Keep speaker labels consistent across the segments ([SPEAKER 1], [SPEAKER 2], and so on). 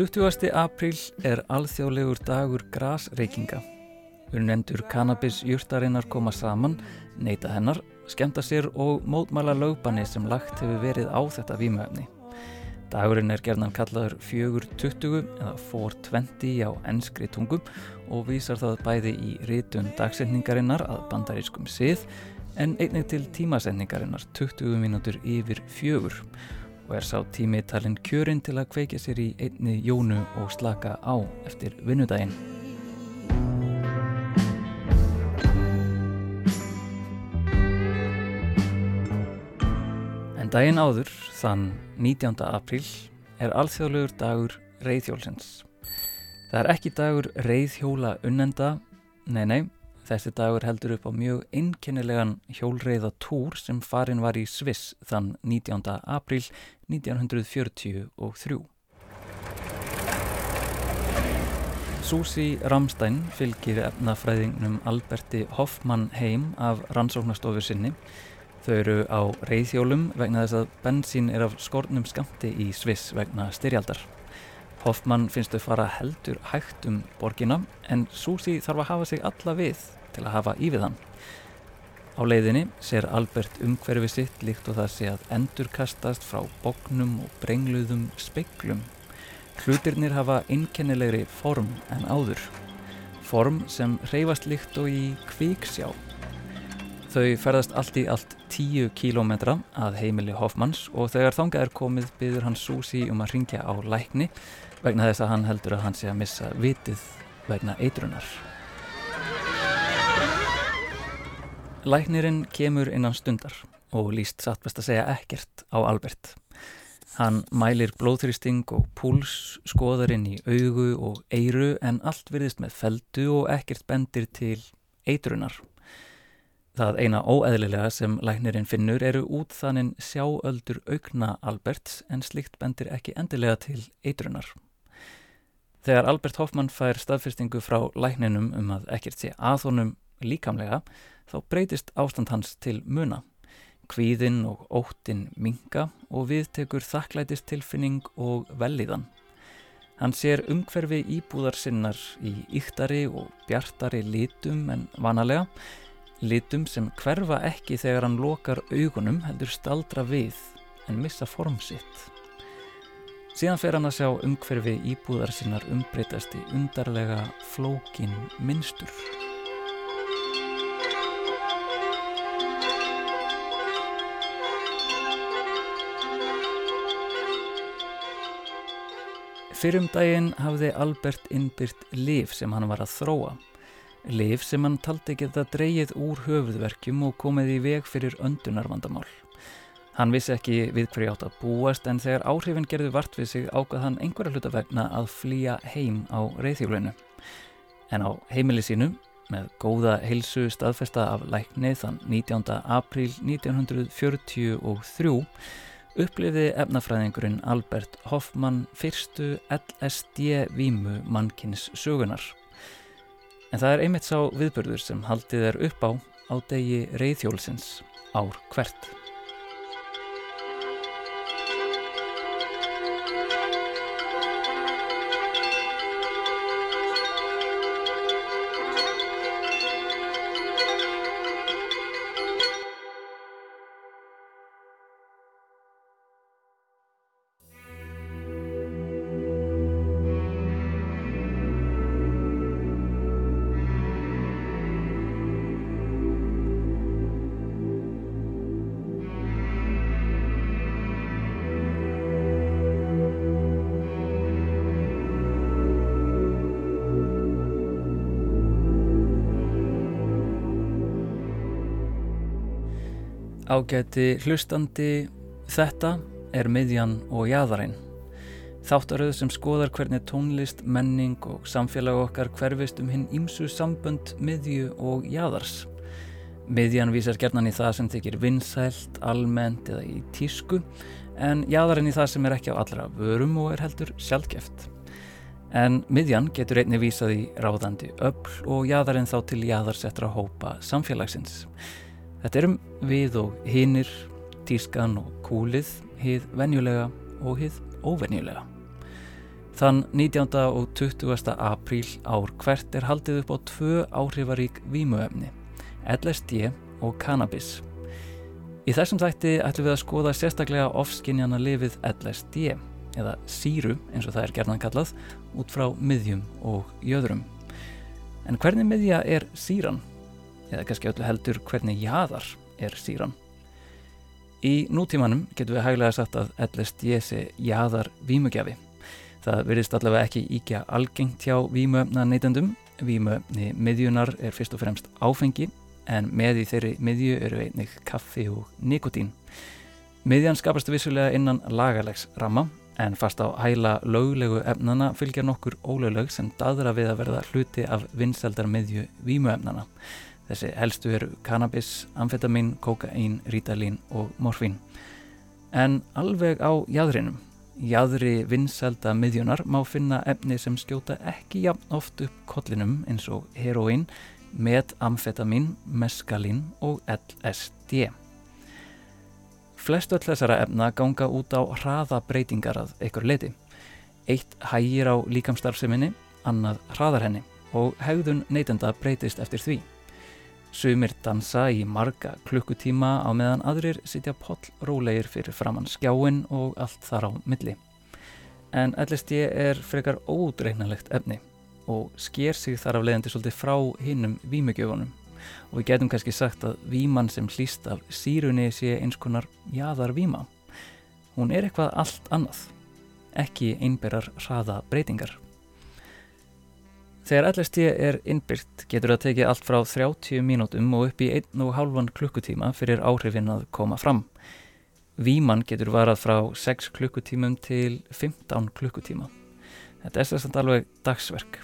[SPEAKER 1] 20. apríl er alþjóðlegur dagur grasreikinga. Unnendur kannabisjurtarinnar koma saman, neyta hennar, skemta sér og mótmæla lögbanni sem lagt hefur verið á þetta výmöfni. Dagurinn er gerðan kallaður 420 eða 420 á ennskri tungum og vísar það bæði í rítun dagsetningarinnar að bandarískum sið en einnig til tímasendingarinnar 20 mínútur yfir fjögur og er sá tími talinn kjörinn til að kveikja sér í einni jónu og slaka á eftir vinnudaginn. En daginn áður, þann 19. apríl, er alþjóðlegur dagur reyðhjólsins. Það er ekki dagur reyðhjóla unnenda, nei nei, Þessi dagur heldur upp á mjög einkennilegan hjólreiðatúr sem farin var í Sviss þann 19. april 1943. Susi Ramstein fylgir efnafræðingnum Alberti Hoffmann heim af rannsóknastofu sinni. Þau eru á reyðhjólum vegna þess að bensín er af skornum skamti í Sviss vegna styrjaldar. Hoffmann finnst þau fara heldur hægt um borgina en Susi þarf að hafa sig alla við til að hafa í við hann. Á leiðinni sér Albert umhverfi sitt líkt og það sé að endurkastast frá bognum og brengluðum speiklum. Hlutirnir hafa innkennilegri form en áður. Form sem reyfast líkt og í kvíksjá. Þau ferðast allt í allt tíu kílómetra að heimili Hoffmanns og þegar þangað er komið byður hann Susi um að ringja á lækni vegna þess að hann heldur að hann sé að missa vitið vegna eitrunar. Læknirinn kemur innan stundar og líst satt best að segja ekkert á Albert. Hann mælir blóðþrýsting og púls, skoðar inn í augu og eiru en allt virðist með feldu og ekkert bendir til eitrunar. Það eina óeðlilega sem læknirinn finnur eru út þannig sjáöldur aukna Alberts en slikt bendir ekki endilega til eitrunar. Þegar Albert Hoffmann fær staðfyrstingu frá lækninum um að ekkert sé aðhónum líkamlega þá breytist ástand hans til muna. Kvíðinn og óttinn minga og viðtekur þakklætistilfinning og velíðan. Hann sér umhverfi íbúðar sinnar í yktari og bjartari litum en vanalega, litum sem hverfa ekki þegar hann lokar augunum heldur staldra við en missa form sitt. Síðan fer hann að sjá umhverfi íbúðar sinnar umbreytast í undarlega flókin minnstur. Fyrrum daginn hafði Albert innbyrt liv sem hann var að þróa. Liv sem hann taldi geta dreyið úr höfuðverkjum og komið í veg fyrir öndunarvandamál. Hann vissi ekki við hverju átt að búast en þegar áhrifin gerði vart við sig ákvað hann einhverja hluta vegna að flýja heim á reyðhjólinu. En á heimili sínu, með góða heilsu staðfesta af lækni þann 19. apríl 1943 upplifiði efnafræðingurinn Albert Hoffmann fyrstu LSD-vímu mannkynns sögunar. En það er einmitt sá viðbörður sem haldið er upp á á degi reyðhjólsins ár hvert. Ágæti hlustandi, þetta er miðjan og jæðarinn. Þáttaröð sem skoðar hvernig tónlist, menning og samfélag okkar hverfist um hinn ímsu sambönd miðju og jæðars. Miðjan vísar gerðnan í það sem þykir vinsælt, almennt eða í tísku, en jæðarinn í það sem er ekki á allra vörum og er heldur sjálfgeft. En miðjan getur einni vísað í ráðandi öll og jæðarinn þá til jæðarsettra hópa samfélagsins. Þetta erum við og hinnir, tískan og kúlið, hið venjulega og hið óvenjulega. Þann 19. og 20. apríl ár hvert er haldið upp á tvö áhrifarík vímuefni, LSD og cannabis. Í þessum þætti ætlum við að skoða sérstaklega ofskinjana lifið LSD, eða síru eins og það er gerðan kallað, út frá miðjum og jöðrum. En hvernig miðja er síran? Eða kannski öllu heldur hvernig jaðar er síran? Í nútímanum getum við hæglega sagt að LSD sé jaðar vímugjafi. Það verðist allavega ekki íkja algengt hjá vímöfna neytendum. Vímöfni miðjunar er fyrst og fremst áfengi en með í þeirri miðju eru einnig kaffi og nikotín. Miðjan skapast vissulega innan lagalegs ramma en fast á hæla löglegu efnana fylgjar nokkur ólögleg sem dadra við að verða hluti af vinseldar miðju vímöfnana. Þessi helstu eru kannabis, amfetamin, kokain, rítalín og morfín. En alveg á jæðrinum Jæðri vinselda miðjunar má finna efni sem skjóta ekki jafn oft upp kollinum eins og heroín, metamfetamin, meskalín og LSD. Flest öll þessara efna ganga út á hraða breytingar að einhver leiti. Eitt hægir á líkamstarfseminni, annað hraðar henni og hegðun neytenda breytist eftir því. Sumir dansa í marga klukkutíma á meðan aðrir sitja pollrólegir fyrir framann skjáin og allt þar á milli. En LSD er frekar ódreynalegt efni og sker sig þar af leiðandi svolítið frá hinnum vímugjöfunum og við getum kannski sagt að víman sem hlýst af sírunni sé eins konar jáðar víma. Hún er eitthvað allt annað, ekki einberar hraða breytingar. Þegar LSD er innbyrt getur það tekið allt frá 30 mínútum og upp í 1,5 klukkutíma fyrir áhrifin að koma fram. Víman getur varað frá 6 klukkutímum til 15 klukkutíma. Þetta er sérstaklega alveg dagsverk.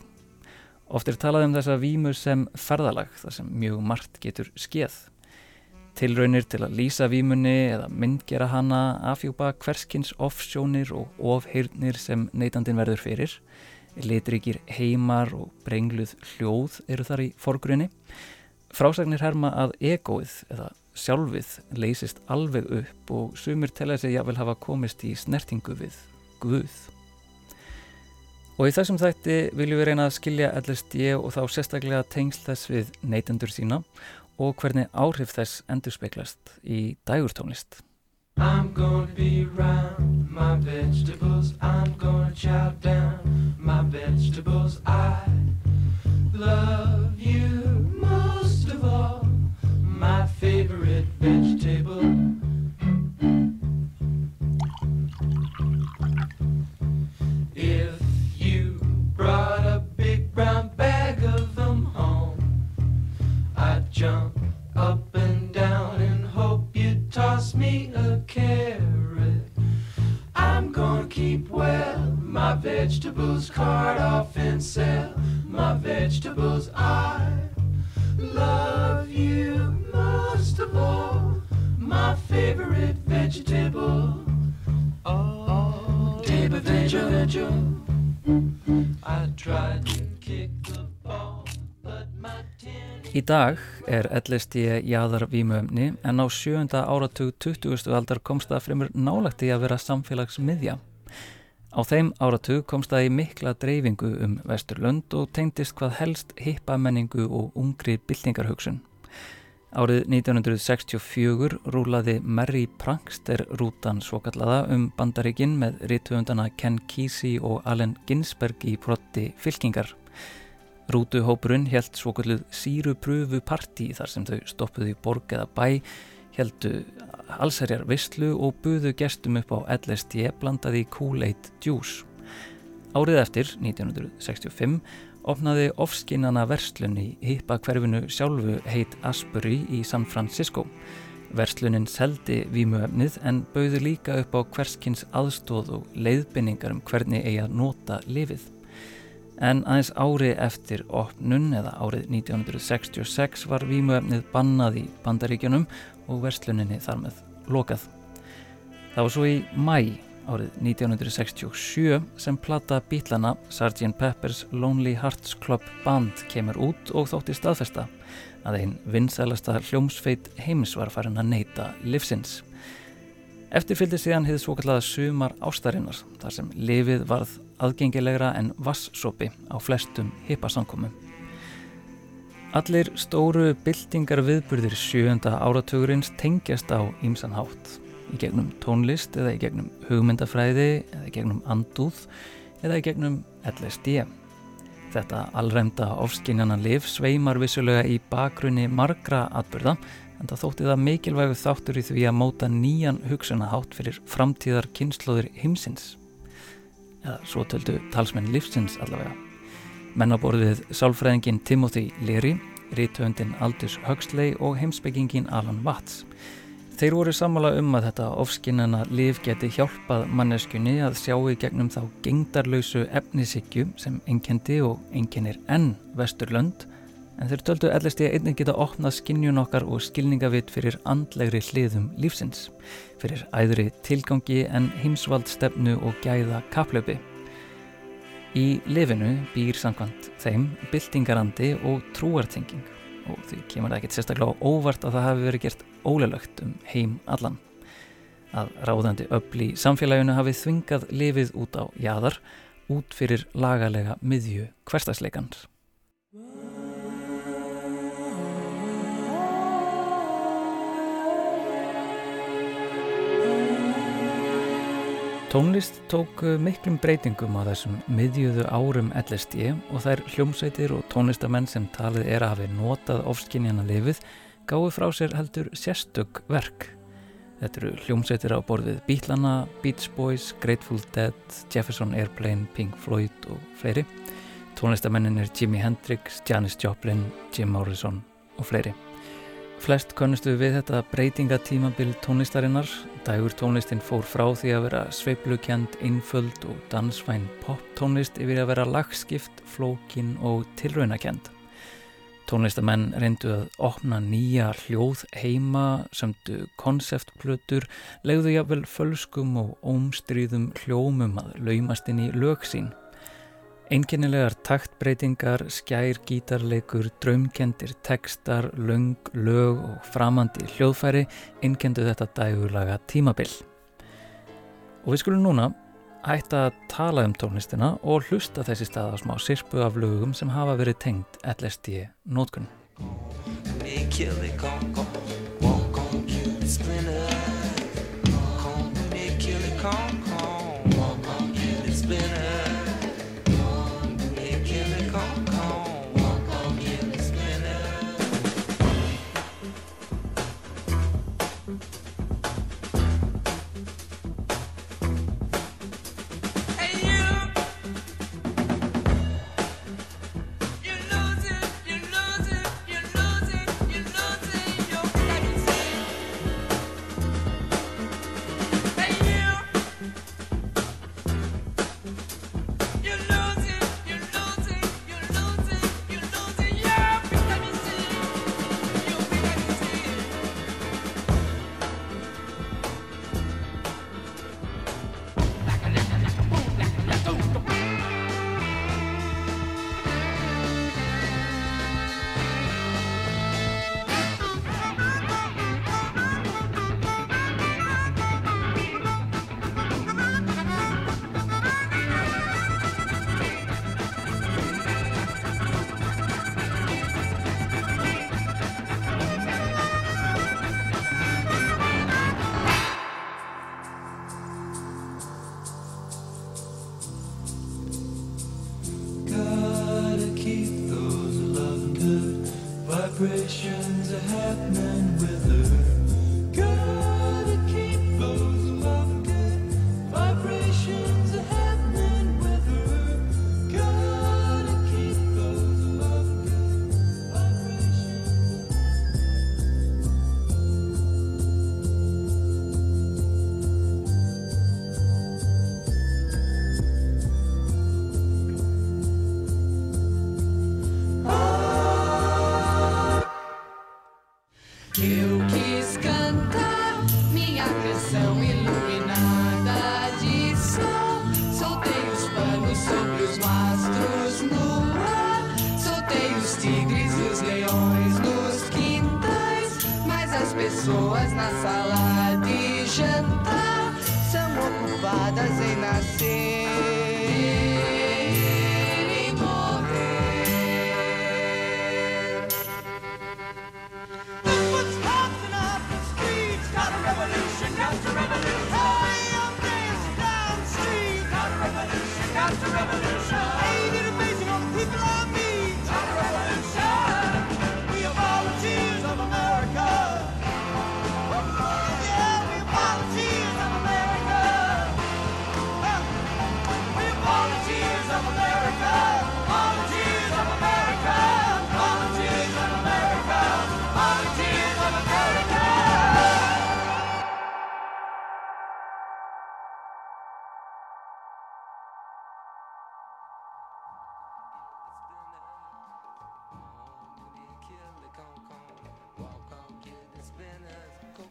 [SPEAKER 1] Oft er talað um þessa vímur sem ferðalag þar sem mjög margt getur skeið. Tilraunir til að lýsa vímunni eða myndgera hana afhjúpa hverskins offsjónir og ofheirnir sem neytandin verður fyrir litrikir heimar og brengluð hljóð eru þar í forgrunni. Frásagnir herma að egoið eða sjálfið leysist alveg upp og sumir telja sig jáfnvel hafa komist í snertingu við Guð. Og í þessum þætti viljum við reyna að skilja LSD og þá sérstaklega tengsl þess við neytendur sína og hvernig áhrif þess endur speiklast í dægurtónlist. I'm gonna be round my vegetables. I'm gonna chow down my vegetables. I love you most of all, my favorite vegetable. If you brought vegetables, cart off and sell my vegetables. I love you most of all, my favorite vegetable. Oh, table vegetable. I tried to kick the ball. Í dag er LSD jáðar vímuöfni en á sjönda áratug 20. aldar komst það fremur nálagt í að vera samfélagsmiðja. Á þeim áratug komst það í mikla dreifingu um Vesturlund og tegndist hvað helst hippamenningu og ungri byltingarhugsun. Árið 1964 rúlaði Mary Prankster rútan svokallaða um bandaríkin með rítuundana Ken Kesey og Allen Ginsberg í brotti fylkingar. Rútuhópurinn held svokulluð sírupröfu partí þar sem þau stoppuði í borg eða bæ, heldu allsherjar visslu og buðu gestum upp á LSD blandaði Kool-Aid Juice. Árið eftir, 1965, opnaði ofskinnana verslun í hippa hverfinu sjálfu heit Asbury í San Francisco. Verslunin seldi vímuöfnið en bauði líka upp á hverskins aðstóð og leiðbynningar um hvernig eigi að nota lifið. En aðeins ári eftir opnun eða árið 1966 var vímuefnið bannað í bandaríkjunum og versluninni þar með lokað. Það var svo í mæ árið 1967 sem plata bítlana Sgt. Pepper's Lonely Hearts Club Band kemur út og þótti staðfesta að einn vinsælasta hljómsveit heims var farin að neyta livsins. Eftirfylgdi síðan hefði svokallaða sumar ástarinnar þar sem lifið varð aðgengilegra en vassopi á flestum hippasankomum. Allir stóru byltingar viðburðir sjönda áratugurins tengjast á ímsan hátt. Í gegnum tónlist eða í gegnum hugmyndafræði eða í gegnum andúð eða í gegnum LSD. Þetta allræmda ofskinnjana liv sveimar vissulega í bakgrunni margra atbyrða en það þótti það mikilvægu þáttur í því að móta nýjan hugsunahátt fyrir framtíðar kynnslóður heimsins. Eða svo töldu talsmenn livsins allavega mennaborðið sálfræðingin Timothy Leary rítöndin Aldous Huxley og heimsbyggingin Alan Watts Þeir voru sammála um að þetta ofskinnana liv geti hjálpað manneskunni að sjá í gegnum þá gengdarlausu efnisíkju sem enkendi og enkenir enn vesturlönd en þeir töldu ellist ég einnig geta opnað skinnjun okkar og skilningavitt fyrir andlegri hliðum lífsins, fyrir æðri tilgangi en heimsvald stefnu og gæða kaplöpi. Í lifinu býr samkvæmt þeim byltingarandi og trúartenging og því kemur það ekkert sérstaklega óvart að það hafi verið gert ólelögt um heim allan. Að ráðandi öll í samfélaginu hafi þvingað lifið út á jæðar út fyrir lagalega miðju hverstasleikans. Tónlist tók eh, miklum breytingum á þessum miðjuðu árum LSD og þær hljómsveitir og tónlistamenn sem talið er að hafi notað ofskinjana lifið gáði frá sér heldur sérstök verk. Þetta eru hljómsveitir á borðið Beatlana, Beach Boys, Grateful Dead, Jefferson Airplane, Pink Floyd og fleiri. Tónlistamennin er Jimi Hendrix, Janis Joplin, Jim Morrison og fleiri. Flest konnustu við þetta breytingatímabil tónlistarinnar. Dægur tónlistin fór frá því að vera sveiplukjand, einföld og dansvæn poptónlist yfir að vera lagskipt, flókin og tilraunakjand. Tónlistamenn reyndu að opna nýja hljóð heima, sömdu konseptplötur, legðu jáfnvel fölskum og ómstríðum hljómum að laumast inn í lögsín. Einkennilegar taktbreytingar, skær, gítarleikur, draumkendir, tekstar, löng, lög og framandi hljóðfæri einnkendu þetta dægulaga tímabill. Og við skulum núna hætta að tala um tónlistina og hlusta þessi stað á smá sirpu af lögum sem hafa verið tengt LSD nótkunn.
[SPEAKER 2] pessoas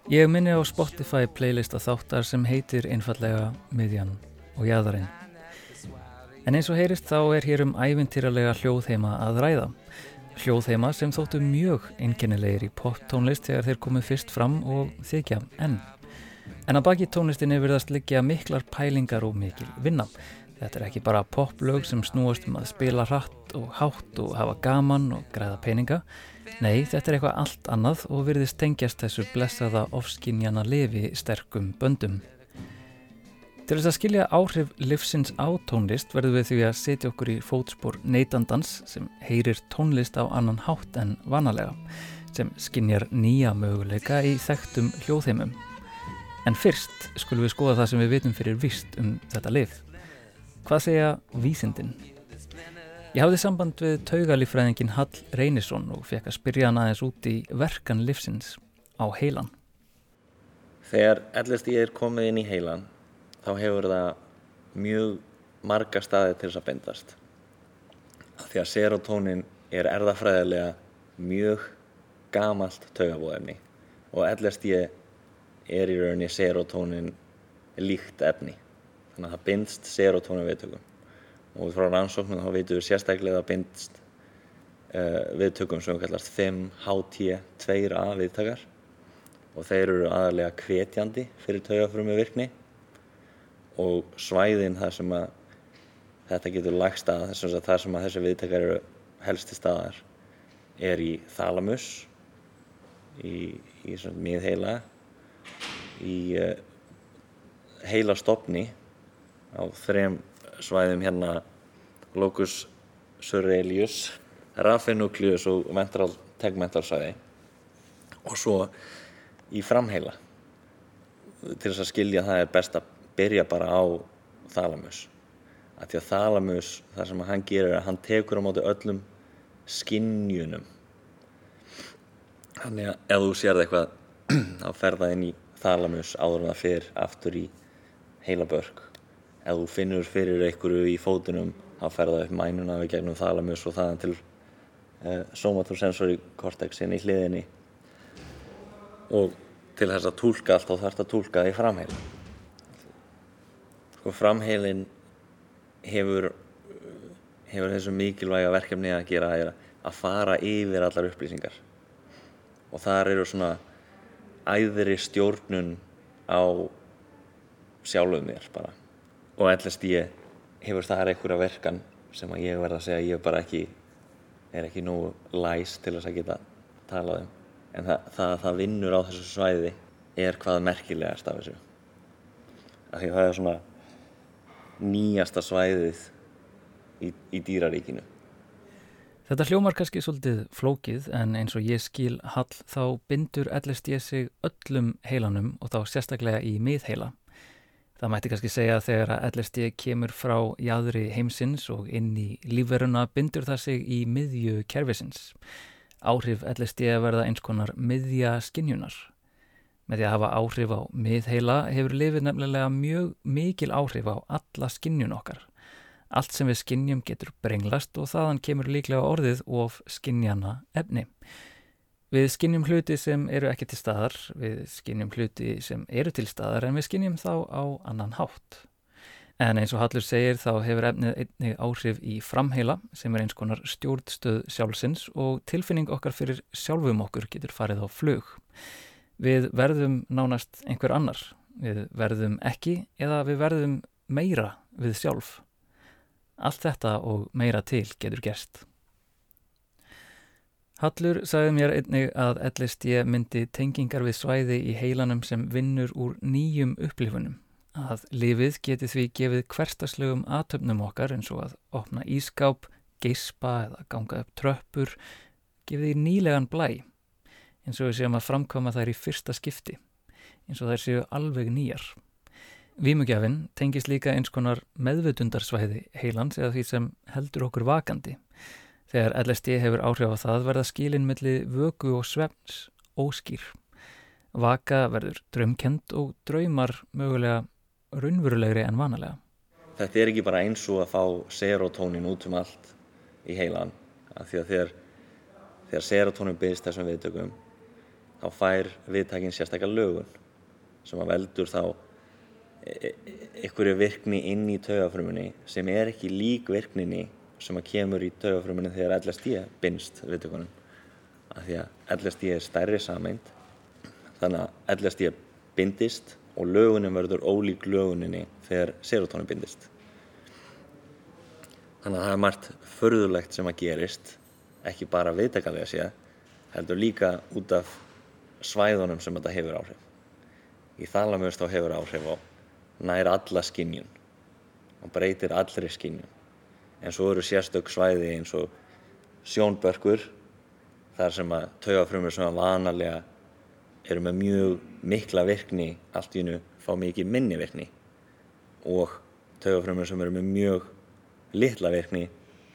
[SPEAKER 1] Ég minni á Spotify playlista þáttar sem heitir einfallega Miðjan og Jæðarinn. En eins og heyrist þá er hér um ævintýralega hljóðheima að ræða. Hljóðheima sem þóttu mjög einkennilegir í pop-tónlist þegar þeir komið fyrst fram og þykja enn. En að baki tónlistinni verðast liggja miklar pælingar og mikil vinna. Þetta er ekki bara poplög sem snúast um að spila hratt og hátt og hafa gaman og græða peninga. Nei, þetta er eitthvað allt annað og virðist tengjast þessu blessaða ofskinjana lifi sterkum böndum. Til þess að skilja áhrif livsins á tónlist verðum við því að setja okkur í fótspór neytandans sem heyrir tónlist á annan hátt en vanalega, sem skinjar nýja möguleika í þekktum hljóðheimum. En fyrst skulum við skoða það sem við vitum fyrir vist um þetta lif. Hvað segja vísindin? Ég hafði samband við taugalífræðingin Hall Reynisson og fekk að spyrja hann aðeins út í verkan livsins á heilan.
[SPEAKER 3] Þegar ellest ég er komið inn í heilan þá hefur það mjög marga staði til þess að bendast. Því að serotónin er erðafræðilega mjög gamalt taugabóðefni og ellest ég er í rauninni serotónin líkt efni þannig að það bindst serotónin viðtökum og frá rannsóknum þá veitum við sérstaklega að bindst uh, viðtökum sem kallast 5HT2A viðtakar og þeir eru aðalega kvetjandi fyrir taugafrömi virkni og svæðin þar sem að þetta getur lagst að þar sem að þessi viðtakar eru helsti staðar er í þalamus í, í miðheila í uh, heila stopni á þrem svæðum hérna locus surrealius, raffinucleus og ventral tegmental svæði og svo í framheila til þess að skilja það er best að byrja bara á þalamus að því að þalamus, það sem hann gerir er að hann tekur á móti öllum skinnjunum þannig að ef þú sér það eitthvað þá fer það inn í þalamus áður en það fer aftur í heila börg ef þú finnur fyrir einhverju í fótunum þá fer það upp mænuna við gegnum þalamus og þaðan til uh, somatosensori kortexin í hliðinni. Og til þess að tólka allt þá þarf þetta að tólka það í framheilin sko framheilin hefur hefur þessu mikilvæga verkefni að gera að fara yfir allar upplýsingar. Og þar eru svona æðri stjórnun á sjálfuð mér bara og ellest ég hefur það einhverja verkan sem að ég verða að segja að ég bara ekki er ekki nú læs til þess að geta talað um. En það, það, það vinnur á þessu svæði er hvað merkilegast af þessu. Af því það er svona nýjasta svæðið í, í dýraríkinu.
[SPEAKER 1] Þetta hljómar kannski svolítið flókið en eins og ég skil hall þá bindur ellest ég sig öllum heilanum og þá sérstaklega í miðheila Það mætti kannski segja að þegar að LSD kemur frá jæðri heimsins og inn í lífveruna bindur það sig í miðju kervisins. Áhrif LSD verða eins konar miðja skinjunar. Með því að hafa áhrif á miðheila hefur lifið nefnilega mjög mikil áhrif á alla skinjun okkar. Allt sem við skinjum getur brenglast og þaðan kemur líklega orðið of skinjana efni. Við skinnjum hluti sem eru ekki til staðar, við skinnjum hluti sem eru til staðar en við skinnjum þá á annan hátt. En eins og Hallur segir þá hefur efnið einnig áhrif í framheila sem er eins konar stjórnstöð sjálfsins og tilfinning okkar fyrir sjálfum okkur getur farið á flug. Við verðum nánast einhver annar, við verðum ekki eða við verðum meira við sjálf. Allt þetta og meira til getur gerst. Hallur sagði mér einnig að LSD myndi tengingar við svæði í heilanum sem vinnur úr nýjum upplifunum. Að lifið geti því gefið hverstaslegum atöfnum okkar eins og að opna ískáp, geispa eða ganga upp tröppur, gefið því nýlegan blæ eins og við séum að framkoma þær í fyrsta skipti, eins og þær séu alveg nýjar. Vímugjafinn tengis líka eins konar meðvötundarsvæði heilans eða því sem heldur okkur vakandi Þegar LSD hefur áhrif á það verða skilin millir vögu og svefns óskýr. Vaka verður draumkend og draumar mögulega raunverulegri en vanalega.
[SPEAKER 3] Þetta er ekki bara eins og að fá serotónin út um allt í heilan. Þegar, þegar serotónin byrst þessum viðtökum þá fær viðtækin sérstaklega lögun sem að veldur þá einhverju virkni inn í taugafrumunni sem er ekki lík virkninni sem að kemur í taugafrumunni þegar LSD binst viðtökunum. Af því að LSD er stærri sameind þannig að LSD bindist og lögunin verður ólík löguninni þegar serotonin bindist. Þannig að það er margt förðulegt sem að gerist ekki bara viðtækanlega séð heldur líka út af svæðunum sem þetta hefur áhrif. Í þalamust þá hefur áhrif á nær alla skinnjun og breytir allri skinnjun en svo eru sérstök svæði eins og sjónbörkur þar sem að taugafrumur sem að vanalega eru með mjög mikla virkni allt í hennu fá mikið minni virkni og taugafrumur sem eru með mjög litla virkni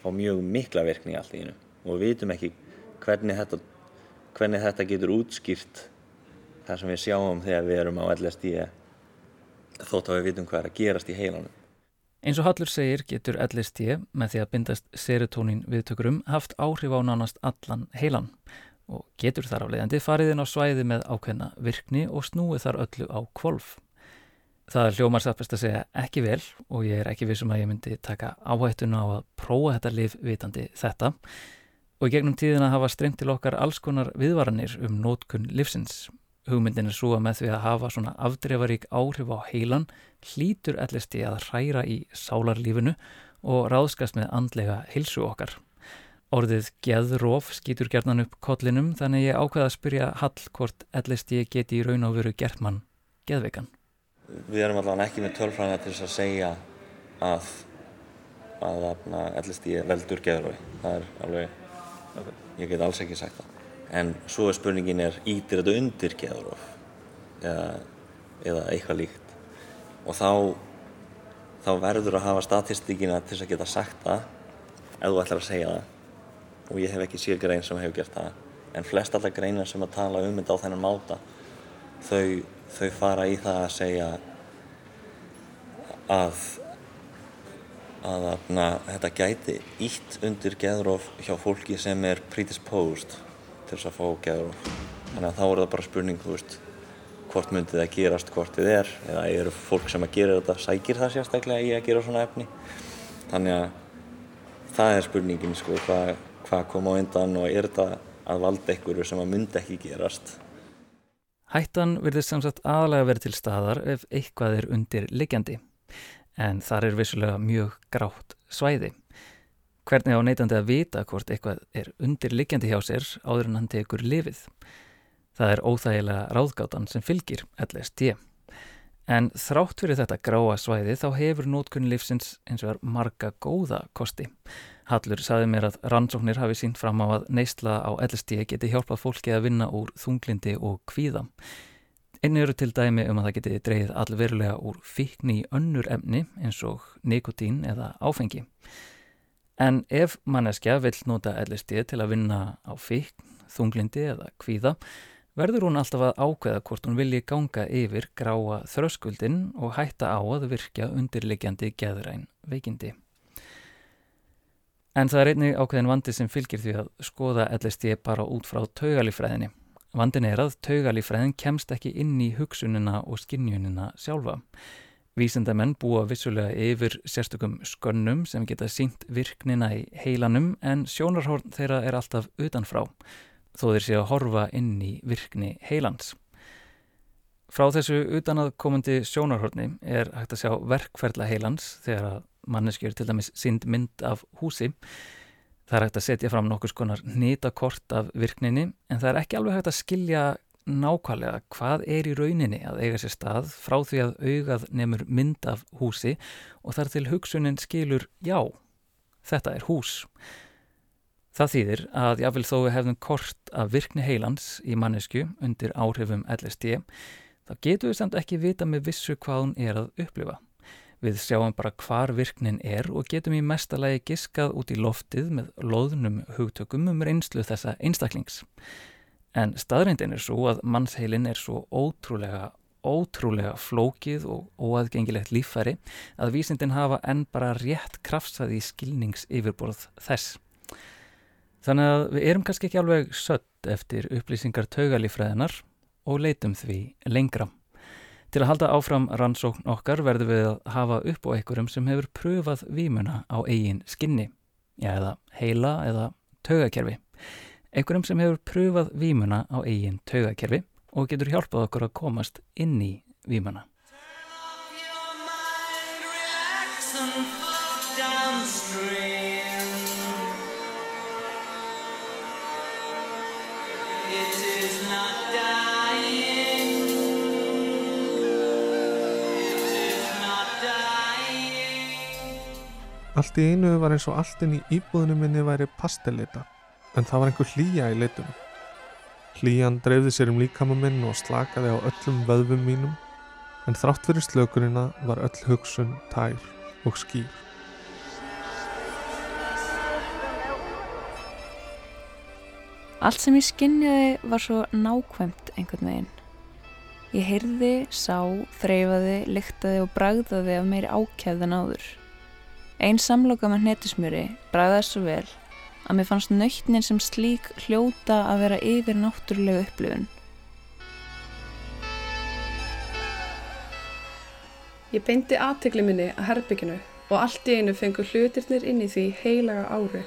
[SPEAKER 3] fá mjög mikla virkni allt í hennu og við vitum ekki hvernig þetta, hvernig þetta getur útskýrt þar sem við sjáum þegar við erum á LSD þótt að við vitum hvað er að gerast í heilanum.
[SPEAKER 1] Eins og Hallur segir getur LSD með því að bindast serotonin viðtökurum haft áhrif á nánast allan heilan og getur þar á leiðandi fariðin á svæði með ákveðna virkni og snúið þar öllu á kvolf. Það er hljómar sattbest að segja ekki vel og ég er ekki vissum að ég myndi taka áhættuna á að prófa þetta liv vitandi þetta og í gegnum tíðina hafa streymt til okkar alls konar viðvaranir um nótkunn livsins Hugmyndin er svo að með því að hafa svona afdreifarík áhrif á heilan hlýtur ellisti að hræra í sálarlífinu og ráðskast með andlega hilsu okkar. Orðið geðróf skýtur gerðnan upp kollinum þannig ég ákveða að spyrja Hall hvort ellisti geti í raun og veru gert mann geðveikan.
[SPEAKER 3] Við erum allavega ekki með tölfræðina til þess að segja að, að ellisti veldur geðrói. Það er alveg, ég get alls ekki sagt það en svo er spurningin er ítir þetta undir geðurof eða, eða eitthvað líkt? Og þá þá verður að hafa statistíkina til að geta sagt það ef þú ætlar að segja það. Og ég hef ekki sér grein sem hefur gert það. En flest allar greinar sem að tala um þetta á þennan máta þau, þau fara í það að segja að að, að þetta gæti ítt undir geðurof hjá fólki sem er predisposed til þess að fá geðróf. Þannig að þá er það bara spurning, veist, hvort myndi það gerast, hvort þið er, eða eru fólk sem að gera þetta, sækir það sérstaklega í að gera svona efni. Þannig að það er spurningin, sko, hvað hva kom á undan og er þetta að valda einhverju sem að myndi ekki gerast.
[SPEAKER 1] Hættan verður samsagt aðalega verið til staðar ef eitthvað er undir liggjandi, en þar er vissulega mjög grátt svæði. Hvernig á neytandi að vita hvort eitthvað er undirliggjandi hjá sér áður en hann tekur lifið? Það er óþægilega ráðgátan sem fylgir LSD. En þrátt fyrir þetta gráa svæði þá hefur nótkunni lífsins eins og er marga góða kosti. Hallur saði mér að rannsóknir hafi sínt fram á að neysla á LSD geti hjálpað fólki að vinna úr þunglindi og kvíða. Einni eru til dæmi um að það geti dreyið allverulega úr fíkni í önnur emni eins og nikotín eða áfengi. En ef manneskja vill nota LSD til að vinna á fíkn, þunglindi eða kvíða, verður hún alltaf að ákveða hvort hún vilji ganga yfir gráa þröskuldin og hætta á að virkja undirliggjandi geðræn veikindi. En það er einnig ákveðin vandi sem fylgir því að skoða LSD bara út frá taugalífræðinni. Vandin er að taugalífræðin kemst ekki inn í hugsunina og skinnjunina sjálfa. Vísendamenn búa vissulega yfir sérstökum skönnum sem geta sínt virknina í heilanum en sjónarhórn þeirra er alltaf utanfrá þó þeir sé að horfa inn í virkni heilans. Frá þessu utanað komandi sjónarhórni er hægt að sjá verkferðla heilans þegar að manneskjur til dæmis sínd mynd af húsi. Það er hægt að setja fram nokkus konar nýtakort af virkninni en það er ekki alveg hægt að skilja nákvæmlega hvað er í rauninni að eiga sér stað frá því að augað nefnur mynd af húsi og þar til hugsunin skilur já, þetta er hús. Það þýðir að jáfnvel þó við hefðum kort af virkni heilans í mannesku undir áhrifum LSD, þá getum við samt ekki vita með vissu hvað hún er að upplifa. Við sjáum bara hvar virknin er og getum í mestalagi giskað út í loftið með loðnum hugtökum um reynslu þessa einstaklings. En staðrindin er svo að mannsheilin er svo ótrúlega, ótrúlega flókið og óaðgengilegt líffæri að vísindin hafa enn bara rétt kraftsað í skilnings yfirborð þess. Þannig að við erum kannski ekki alveg sött eftir upplýsingar taugalífræðinar og leitum því lengra. Til að halda áfram rannsókn okkar verðum við að hafa upp á einhverjum sem hefur pröfað výmuna á eigin skinni, já eða heila eða taugakerfi. Einhverjum sem hefur pröfað výmuna á eigin taugakerfi og getur hjálpað okkur að komast inn í výmuna.
[SPEAKER 4] Allt í einu var eins og allt inn í íbúðinu minni væri pastellita, en það var einhver hlýja í litunum. Hlýjan dreifði sér um líkama minn og slakaði á öllum vöðvum mínum, en þrátt fyrir slökunina var öll hugsun tær og skýr.
[SPEAKER 5] Allt sem ég skinnjaði var svo nákvæmt einhvern veginn. Ég heyrði, sá, þreyfaði, lyktaði og bragðaði af meiri ákjæð en áður. Einn samloka með hnetusmjöri bræðaði svo vel að mér fannst nöytnin sem slík hljóta að vera yfir náttúrulega upplifun.
[SPEAKER 6] Ég beinti aðtegli minni að herbygginu og allt í einu fengur hlutirnir inn í því heilaga ári.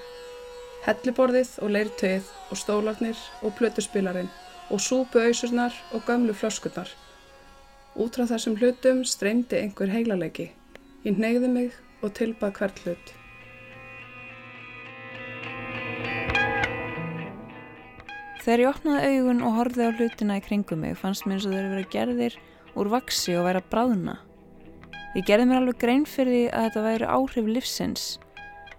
[SPEAKER 6] Helliborðið og leirtöið og stólarnir og plötuspilarinn og súpuauðsurnar og gömlu flöskurnar. Út frá þessum hlutum streymdi einhver heilalegi. Ég neyði mig og tilbað hvert hlut.
[SPEAKER 5] Þegar ég opnaði augun og horfið á hlutina í kringum mig fannst mér eins og eru verið gerðir úr vaksi og væri að bráðna. Ég gerði mér alveg grein fyrir því að þetta væri áhrif livsins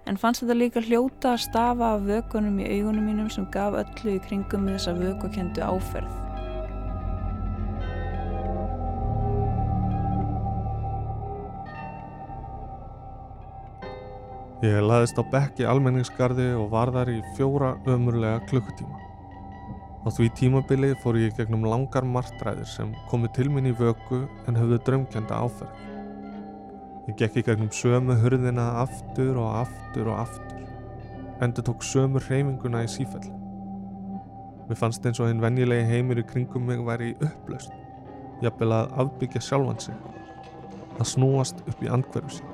[SPEAKER 5] en fannst þetta líka hljóta að stafa af vökunum í augunum mínum sem gaf öllu í kringum með þessa vökukendu áferð.
[SPEAKER 4] Ég laðist á bekki almenningsgarði og var þar í fjóra ömurlega klukkutíma. Á því tímabili fór ég gegnum langar martræðir sem komu til mín í vöku en höfðu drömkjönda áferð. Ég gekk í gegnum sömu hurðina aftur og aftur og aftur. Endur tók sömu hreyfinguna í sífell. Mér fannst eins og hinn venjulegi heimur í kringum mig væri upplaust. Jafnvel að afbyggja sjálfan sig. Að snúast upp í andkverfu sín.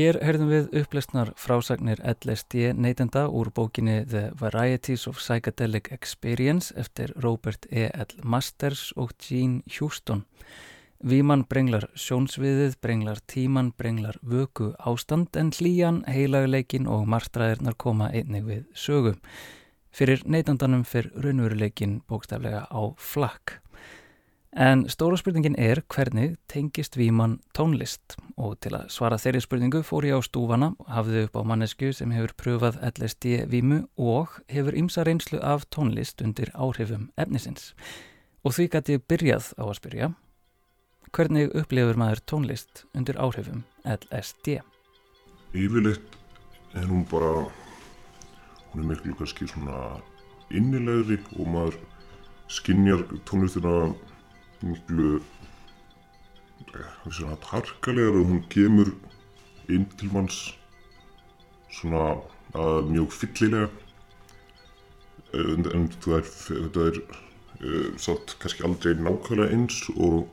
[SPEAKER 1] Hér heyrðum við upplestnar frásagnir LSD neytenda úr bókinni The Varieties of Psychedelic Experience eftir Robert E. L. Masters og Gene Houston. Víman brenglar sjónsviðið, brenglar tíman, brenglar vöku ástand en hlýjan, heilagleikin og marstræðirnar koma einnig við sögu. Fyrir neytandanum fyrir raunveruleikin bókstaflega á flakk. En stóra spurningin er hvernig tengist Víman tónlist og til að svara þeirri spurningu fór ég á stúfana, hafði upp á mannesku sem hefur pröfað LSD Vímu og hefur ymsa reynslu af tónlist undir áhrifum efnisins. Og því gæti ég byrjað á að spyrja, hvernig upplifur maður tónlist undir áhrifum LSD?
[SPEAKER 7] Yfirleitt er hún bara, hún er miklu kannski svona innilegri og maður skinnjar tónlistina miklu svona harkalegar og hún kemur inn til manns svona að mjög fyllilega. En, en er, þetta er uh, sátt kannski aldrei nákvæmlega eins og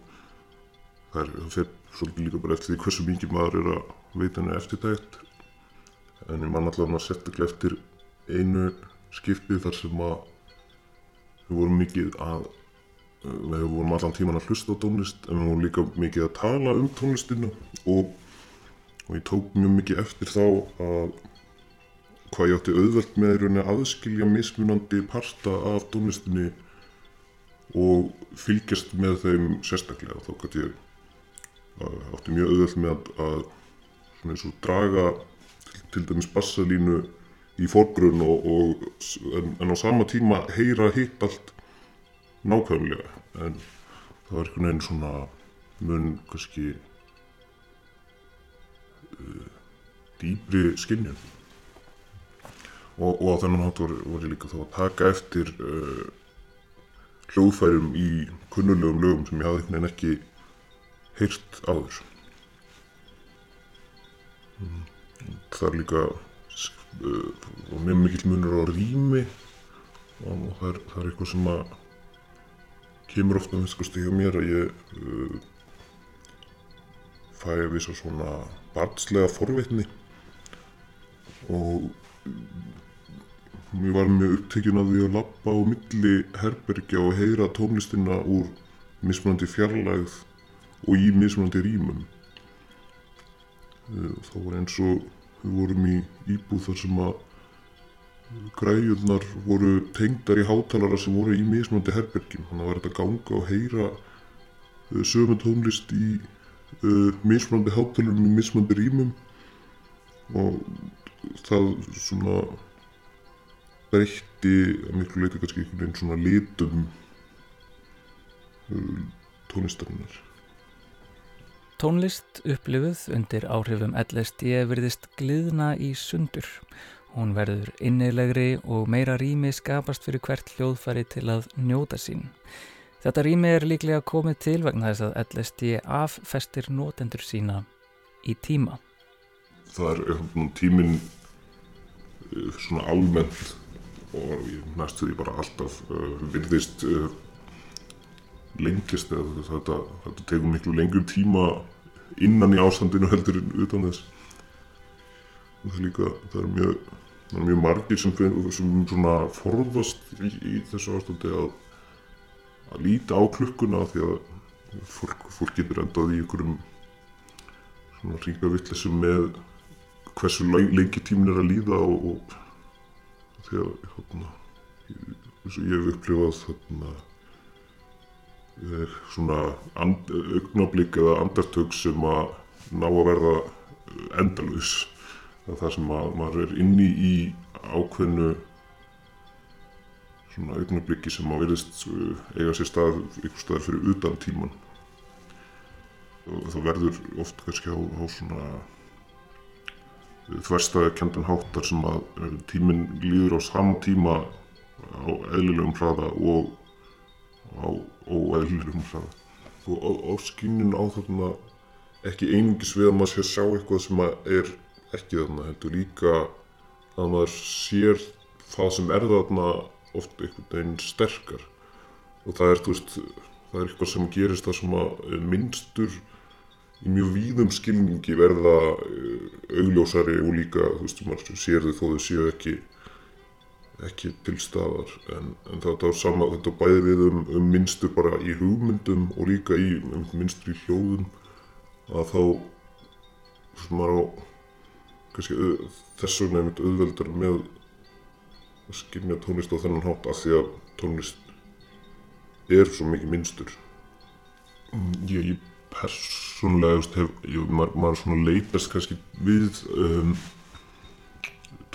[SPEAKER 7] það er, það fer svolítið líka bara eftir því hversu mikið maður er að veita henni eftirtækt en ég man allavega að setja ekki eftir einu skiptið þar sem að við vorum mikið að við vorum allan tíman að hlusta á tónlist en við vorum líka mikið að tala um tónlistina og, og ég tók mjög mikið eftir þá að hvað ég átti auðvelt með rauninni að aðskilja mismunandi parta af tónlistinni og fylgjast með þeim sérstaklega. Þá gæti ég að, átti mjög auðvelt með að, að svona eins og draga til, til dæmis bassalínu í fórgrunn og, og en, en á sama tíma heyra hitt allt nákvæmlega en það var einhvern veginn svona mun kannski uh, dýbri skinnjun og, og á þennan hátt var, var ég líka þá að taka eftir uh, hljóðfærum í kunnulegum lögum sem ég hafði einhvern veginn ekki heyrt áður. Mm. Það er líka uh, og mjög mikill munur á rými og það er, það er eitthvað sem að kemur ofta með sko stíða mér að ég uh, fæ að visa svona barnslega forvitni og mér var mjög upptekinn af því að lappa á milli herbergja og heyra tónlistina úr mismunandi fjarlægð og í mismunandi rýmum. Þá var eins og við vorum í íbúð þar sem að græjurnar voru tengdar í hátalara sem voru í mismunandi herbergjum. Þannig að það var þetta ganga og heyra sömu tónlist í uh, mismunandi hátalurum í mismunandi rýmum og það svona breytti að miklu leiti kannski einhvern veginn svona litum uh, tónlistarinnar.
[SPEAKER 1] Tónlist upplifuð undir áhrifum LSD virðist gliðna í sundur. Hún verður innilegri og meira rými skapast fyrir hvert hljóðfæri til að njóta sín. Þetta rými er líklega komið til vegna þess að LSD affestir nótendur sína í tíma.
[SPEAKER 7] Það er tíminn svona almennt og næstu því bara alltaf uh, virðist uh, lengist eða þetta, þetta tegur miklu lengur tíma innan í ástandinu heldur en utan þess það er líka það er mjög, það er mjög margir sem, sem svona forðast í, í þessu ástandi að að líta á klukkuna því að fólk, fólk getur endað í einhverjum svona ríka vittlesum með hversu lengi tímin er að líða og, og því að hérna, og ég hef upplifað þarna svona and, augnablík eða andartök sem að ná að verða endalus það sem að maður er inni í ákveðnu svona augnablíki sem að verðist eiga sér stað einhver staðar fyrir utan tíman og það verður oft kannski á, á svona þverstaði kendan háttar sem að tíminn líður á saman tíma á eðlilegum hraða og á óeðlilegum hraða. Og áskynnin á þarna ekki einingis við að maður sé að sjá eitthvað sem er ekki þarna, heldur líka að maður sér það sem er þarna oft einhvern veginn sterkar. Og það er, veist, það er eitthvað sem gerist það sem að minnstur í mjög víðum skilningi verða augljósari og líka, þú veist, maður sér þau þó þau séu ekki ekki til staðar en, en þetta sama, þetta bæði við um, um minnstur bara í hugmyndum og líka í um, minnstur í hljóðum að þá sem maður á kannski þess vegna einmitt auðveldar með að skilja tónlist á þennan hátt af því að tónlist er svo mikið minnstur ég, ég persónlega hef, ég, maður, maður svona leitast kannski við um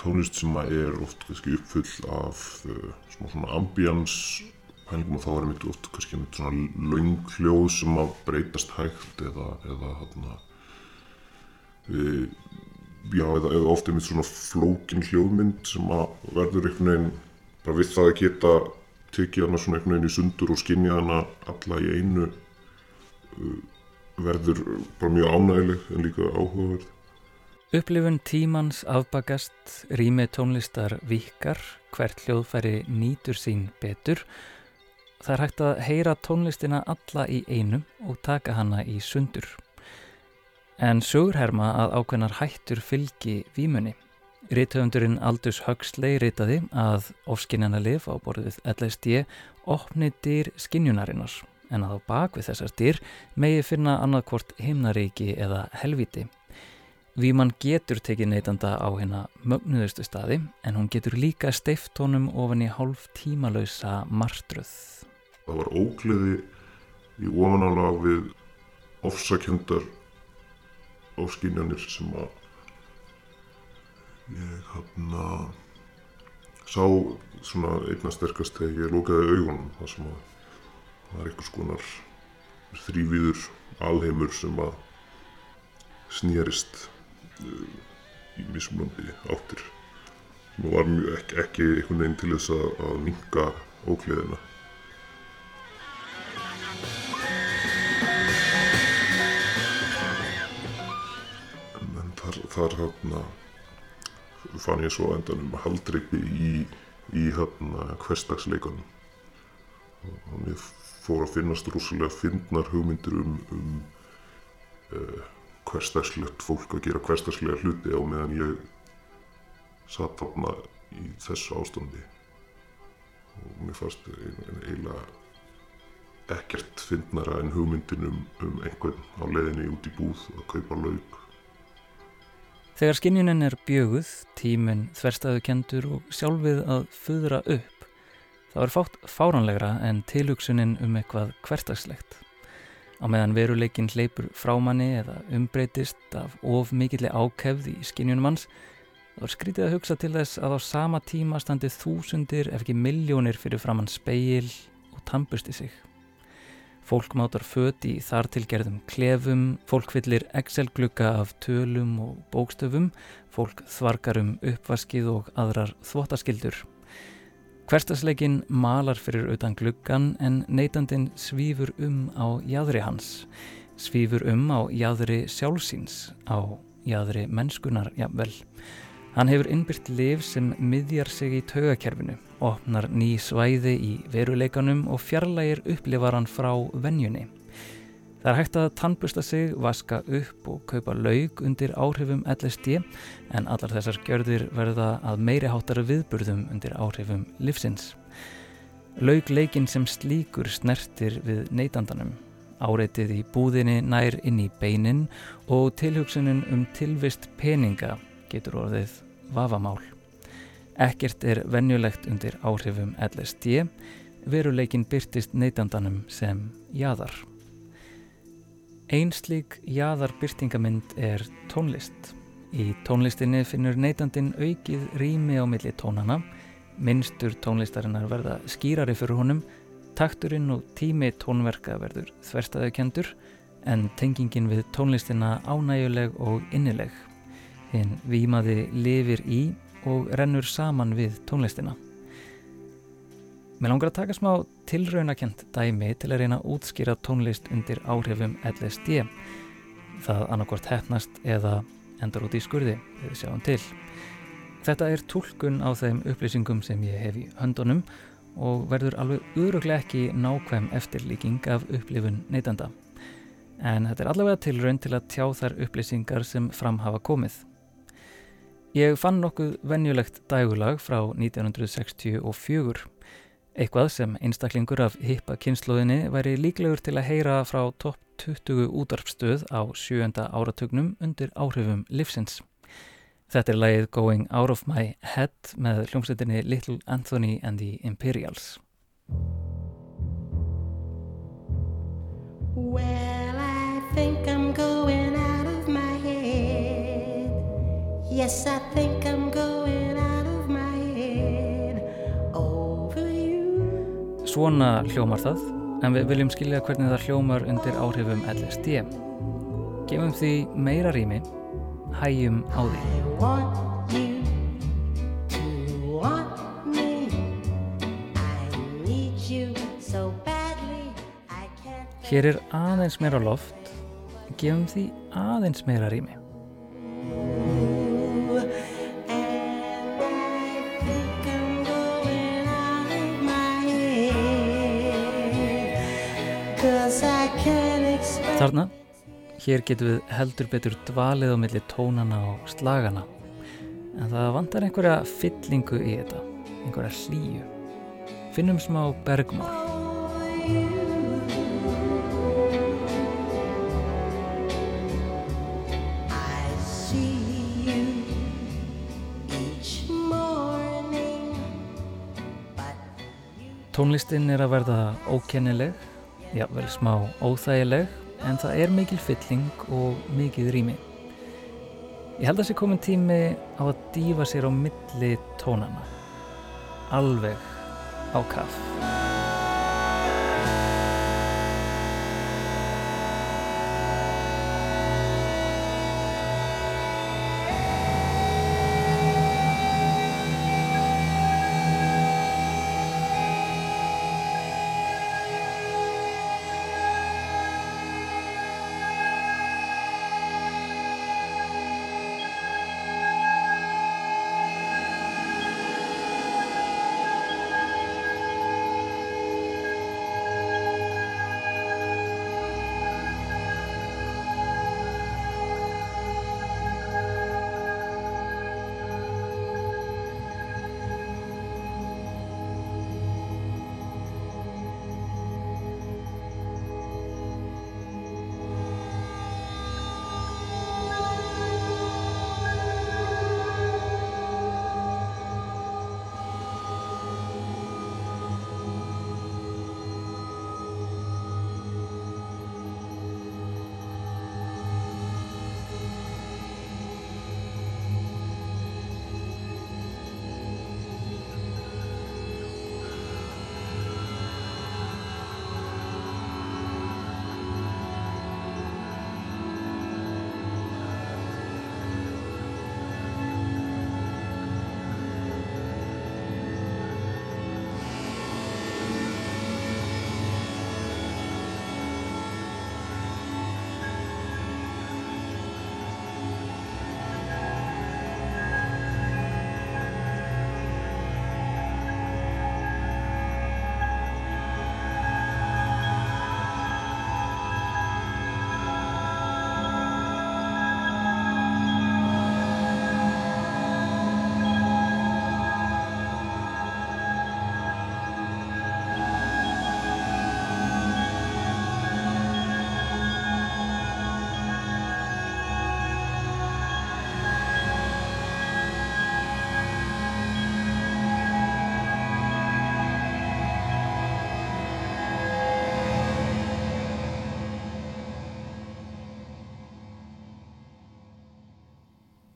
[SPEAKER 7] tónlist sem er oft kannski uppfull af uh, svona ambience pælingum og þá er mitt oft kannski mitt svona laung hljóð sem að breytast hægt eða eða hérna e, já eða, eða ofta mitt svona flókin hljóðmynd sem að verður einhvern veginn bara við það að geta tekið hana svona einhvern veginn í sundur og skinja hana alla í einu uh, verður bara mjög ánægileg en líka áhugaverð
[SPEAKER 1] Upplifun tímans afbakast, rými tónlistar vikar, hvert hljóðfæri nýtur sín betur. Það er hægt að heyra tónlistina alla í einum og taka hana í sundur. En sögurherma að ákveðnar hættur fylgi výmunni. Rítöfundurinn Aldus Huxley rítaði að ofskinnjana lif á borðið LSD opni dýr skinnjunarinnar en að á bakvið þessar dýr megi finna annarkvort himnaríki eða helviti. Víman getur tekið neytanda á hérna mögnuðustu staði en hún getur líka steift honum ofan í hálf tímalausa martruð.
[SPEAKER 7] Það var ógleði í ofanálag við ofsakendar áskynjanir sem að ég hérna sá svona einna sterkast þegar ég lókaði augunum þar sem að það er einhvers konar þrývíður alheimur sem að snýrist í mismunandi áttir Nú var mjög ekki, ekki einhvern veginn til þess að, minka ókliðina. Þar, hérna fann ég svo endanum haldreipi í, í hérna hverstagsleikunum. Og mér fór að finnast rússalega fyndnar hugmyndir um, um uh, hverstagslegt fólk að gera hverstagslega hluti á meðan ég satt þarna í þessu ástandi og mér fannst eiginlega ekkert fyndnara en hugmyndin um, um einhvern á leðinni út í búð að kaupa laug
[SPEAKER 1] Þegar skinnjunin er bjöguð, tíminn þverstaðu kendur og sjálfið að föðra upp, þá er fátt fáranlegra en tilhugsunin um eitthvað hvertagslegt. Á meðan veruleikin hleypur frámanni eða umbreytist af of mikilli ákefð í skinnjunum hans, þá er skrítið að hugsa til þess að á sama tíma standi þúsundir ef ekki miljónir fyrir framann speil og tampusti sig. Fólk mátar föt í þartilgerðum klefum, fólk fyllir Excel-glugga af tölum og bókstöfum, fólk þvarkar um uppvaskið og aðrar þvóttaskildur. Hverstasleikin malar fyrir utan gluggan en neytandin svífur um á jæðri hans, svífur um á jæðri sjálfsíns, á jæðri mennskunar jafnvel. Hann hefur innbyrt liv sem miðjar sig í taugakerfinu, opnar ný svæði í veruleikanum og fjarlægir upplifaran frá vennjunni. Það er hægt að tannbusta sig, vaska upp og kaupa laug undir áhrifum LSD en allar þessar gjörðir verða að meiri háttara viðburðum undir áhrifum livsins. Laugleikin sem slíkur snertir við neytandanum. Áreitið í búðinni nær inn í beinin og tilhugsunin um tilvist peninga getur orðið vafamál. Ekkert er venjulegt undir áhrifum LSD, veruleikin byrtist neytandanum sem jæðar. Einslík jæðarbyrtingamind er tónlist. Í tónlistinni finnur neytandin aukið rými á milli tónana, minnstur tónlistarinnar verða skýrari fyrir honum, takturinn og tími tónverka verður þverstaðaukendur, en tengingin við tónlistina ánæguleg og innileg. Hinn výmaði lifir í og rennur saman við tónlistina. Mér langar að taka smá tilraunakent dæmi til að reyna að útskýra tónlist undir áhrifum LSD. Það annarkort hefnast eða endur út í skurði, við sjáum til. Þetta er tólkun á þeim upplýsingum sem ég hef í höndunum og verður alveg öruglega ekki nákvæm eftirlíking af upplifun neytanda. En þetta er allavega tilraun til að tjá þær upplýsingar sem fram hafa komið. Ég fann nokkuð venjulegt dægulag frá 1964, eitthvað sem einstaklingur af hippa kynnslóðinni væri líklegur til að heyra frá topp 20 útarpstöð á sjönda áratugnum undir áhrifum livsins. Þetta er lagið Going Out of My Head með hljómsveitinni Little Anthony and the Imperials.
[SPEAKER 8] Well, I think I'm Yes, I think I'm going out of my head over you.
[SPEAKER 1] Svona hljómar það, en við viljum skilja hvernig það hljómar undir áhrifum LSD. Gefum því meira rými, hægjum á því. Hér er aðeins meira loft, gefum því aðeins meira rými. Þarna, hér getum við heldur betur dvalið á milli tónana og slagana. En það vantar einhverja fyllingu í þetta, einhverja hlýju. Finnum smá bergmál.
[SPEAKER 8] I see you each morning. But
[SPEAKER 1] Tónlistin er að verða ókennileg, jável smá óþægileg, en það er mikil fylling og mikið rými. Ég held að sé komin tími á að dýfa sér á milli tónana. Alveg á kaff.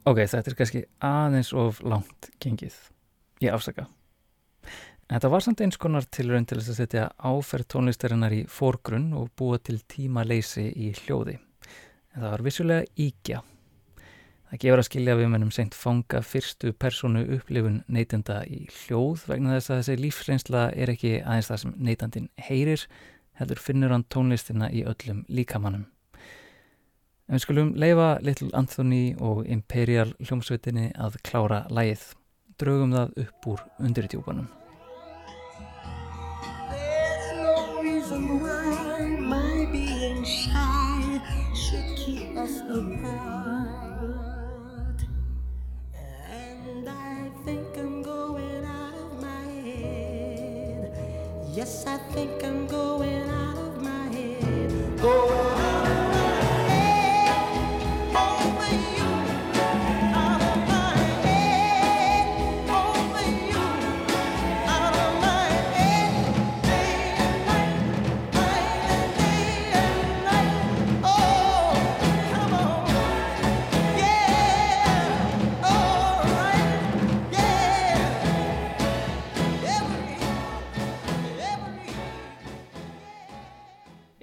[SPEAKER 1] Ok, þetta er kannski aðeins of langt gengið. Ég afsaka. Þetta var samt eins konar tilraun til þess að setja áferð tónlistarinnar í fórgrunn og búa til tíma leysi í hljóði. En það var vissulega íkja. Það gefur að skilja við mennum seint fanga fyrstu personu upplifun neytenda í hljóð vegna þess að þessi lífsreynsla er ekki aðeins það sem neytandin heyrir, heldur finnur hann tónlistina í öllum líkamannum. En við skulum leifa Little Anthony og Imperial hljómsveitinni að klára lægið. Draugum það upp úr undirtjúpanum.
[SPEAKER 8] There's no reason why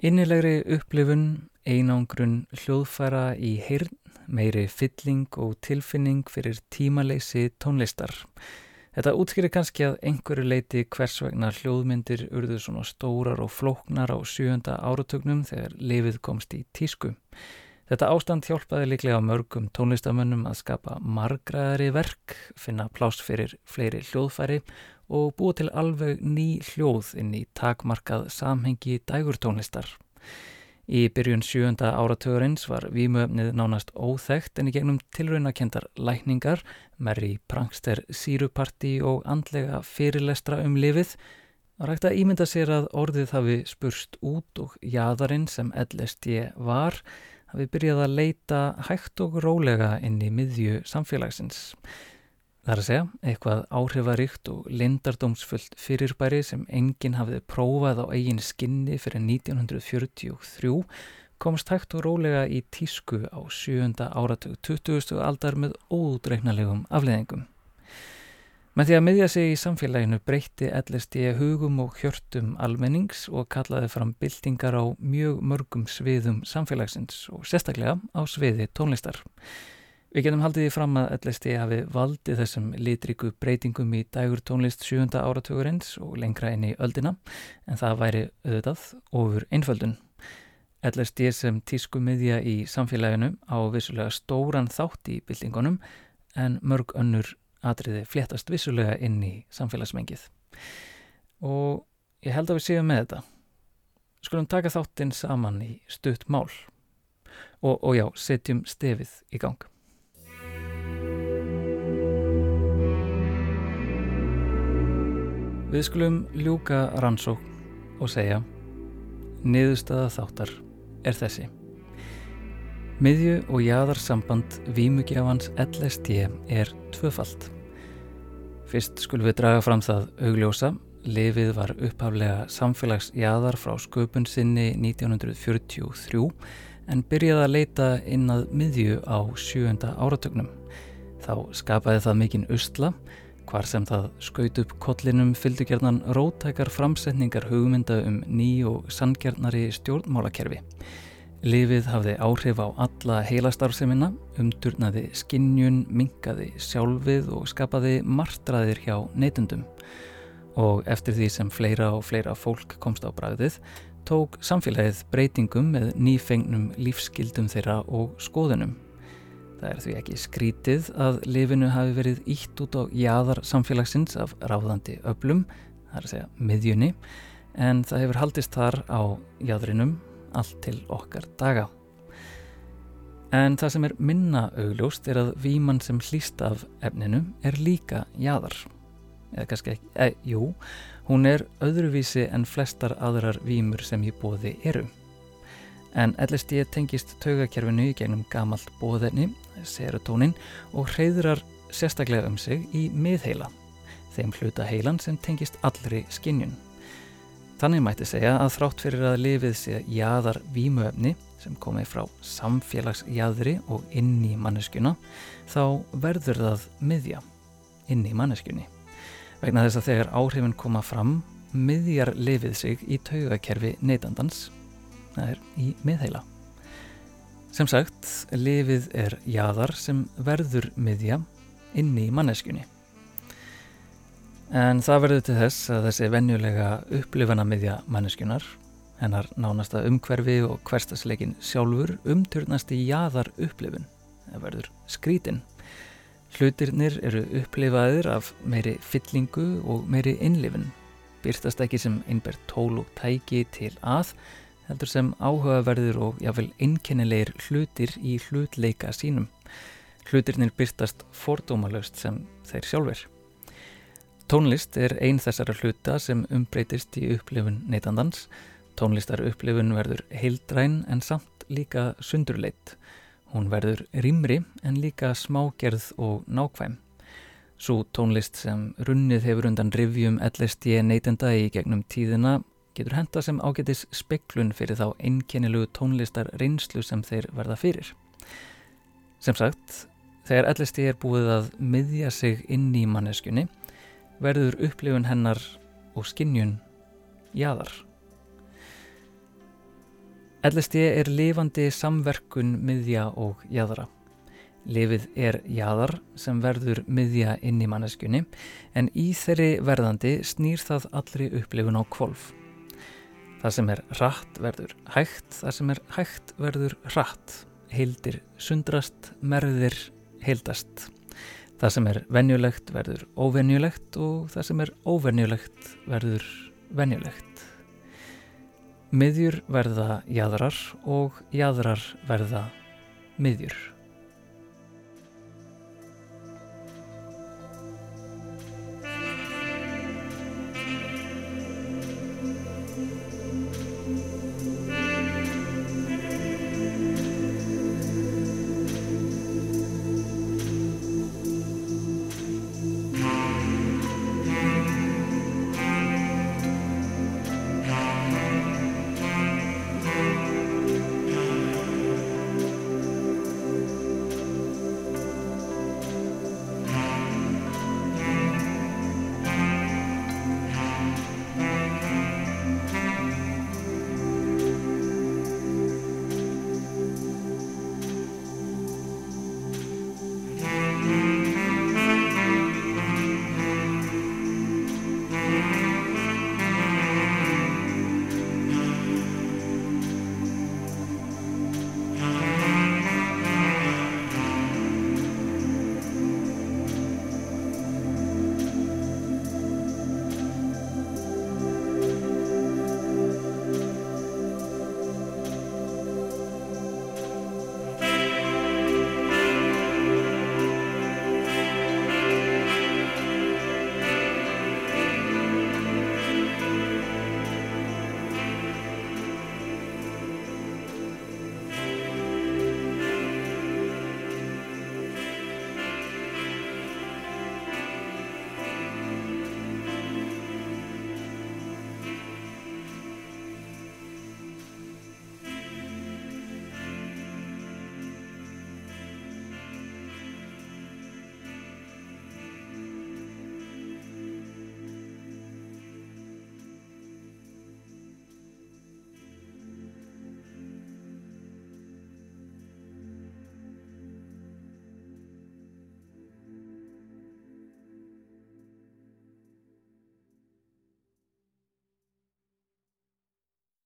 [SPEAKER 1] Innilegri upplifun, einangrun hljóðfæra í heyrn, meiri fylling og tilfinning fyrir tímaleysi tónlistar. Þetta útskýrir kannski að einhverju leiti hvers vegna hljóðmyndir urðu svona stórar og flóknar á sjönda áratögnum þegar lifið komst í tísku. Þetta ástand hjálpaði líklega mörgum tónlistamönnum að skapa margraðari verk, finna pláss fyrir fleiri hljóðfæri og búa til alveg ný hljóð inn í takmarkað samhengi dægurtónlistar. Í byrjun sjönda áratugurins var vímuöfnið nánast óþekkt en í gegnum tilraunakendar lækningar, merri prankster síruparti og andlega fyrirlestra um lifið, var hægt að ímynda sér að orðið hafi spurst út og jaðarinn sem LSD var, hafi byrjað að leita hægt og rólega inn í miðju samfélagsins. Það er að segja, eitthvað áhrifaríkt og lindardómsfullt fyrirbæri sem enginn hafði prófað á eigin skinni fyrir 1943 komst hægt og rólega í tísku á sjönda áratug 20. aldar með ódreiknalegum afleðingum. Með því að miðja sig í samfélaginu breytti LSD hugum og hjörtum almennings og kallaði fram byltingar á mjög mörgum sviðum samfélagsins og sérstaklega á sviði tónlistar. Við getum haldið í fram að LSD hafi valdið þessum litriku breytingum í dægur tónlist 7. áratugurins og lengra inn í öldina, en það væri auðvitað ofur einföldun. LSD sem tísku miðja í samfélaginu á vissulega stóran þátt í byltingunum, en mörg önnur atriði fléttast vissulega inn í samfélagsmengið. Og ég held að við séum með þetta. Skulum taka þáttinn saman í stutt mál. Og, og já, setjum stefið í gang. Við skulum ljúka rannsókn og segja niðurstaða þáttar er þessi. Miðju og jaðarsamband vímugjafans LSD er tvöfalt. Fyrst skulum við draga fram það augljósa. Lifið var upphaflega samfélagsjaðar frá sköpun sinni 1943 en byrjaði að leita inn að miðju á sjönda áratögnum. Þá skapaði það mikinn usla Hvar sem það skaut upp kollinum fylgdu gerðnan rótækar framsetningar hugmynda um ný og sanngjarnari stjórnmálakerfi. Lifið hafði áhrif á alla heilastarfseminna, umturnaði skinnjun, minkaði sjálfið og skapaði martraðir hjá neytundum. Og eftir því sem fleira og fleira fólk komst á bragðið, tók samfélagið breytingum með nýfengnum lífsgildum þeirra og skoðunum. Það er því ekki skrítið að lifinu hafi verið ítt út á jaðar samfélagsins af ráðandi öblum, það er að segja miðjunni, en það hefur haldist þar á jaðrinum allt til okkar daga. En það sem er minna augljóst er að víman sem hlýst af efninu er líka jaðar. Eða kannski ekki, e, jú, hún er öðruvísi en flestar aðrar vímur sem í bóði eru. En LSD tengist taugakerfinu í gegnum gamalt bóðefni, serotonin, og hreyðrar sérstaklega um sig í miðheila, þeim hluta heilan sem tengist allri skinnjun. Þannig mætti segja að þrátt fyrir að lifið sé jaðar vímuefni sem komið frá samfélagsjaðri og inn í manneskjuna þá verður það miðja inn í manneskjunni. Vegna þess að þegar áhrifin koma fram miðjar lifið sig í taugakerfi neytandans, það er í miðheila. Sem sagt, lifið er jaðar sem verður miðja inn í manneskjunni. En það verður til þess að þessi venjulega upplifana miðja manneskunar, hennar nánasta umhverfi og hverstasleikin sjálfur umturnast í jaðar upplifun, það verður skrítin. Hlutirnir eru upplifaðir af meiri fyllingu og meiri innlifun, byrstast ekki sem einbert tól og tæki til að, heldur sem áhugaverður og jáfnvel einkennilegir hlutir í hlutleika sínum. Hlutirnir byrstast fordómalöst sem þeir sjálfur. Tónlist er einn þessara hluta sem umbreytist í upplifun neytandans. Tónlistar upplifun verður heildræn en samt líka sundurleitt. Hún verður rýmri en líka smágerð og nákvæm. Svo tónlist sem runnið hefur undan rivjum LSD neytenda í gegnum tíðina getur henda sem ágetis speklun fyrir þá einnkennilugu tónlistar reynslu sem þeir verða fyrir. Sem sagt, þegar LSD er búið að miðja sig inn í manneskunni verður upplifun hennar og skinnjun jáðar. LSD er lifandi samverkun miðja og jáðara. Lifið er jáðar sem verður miðja inn í manneskunni en í þeirri verðandi snýr það allri upplifun á kvolf. Það sem er rætt verður hægt, það sem er hægt verður rætt, heildir sundrast, merðir heildast. Það sem er venjulegt verður óvenjulegt og það sem er óvenjulegt verður venjulegt. Miðjur verða jæðrar og jæðrar verða miðjur.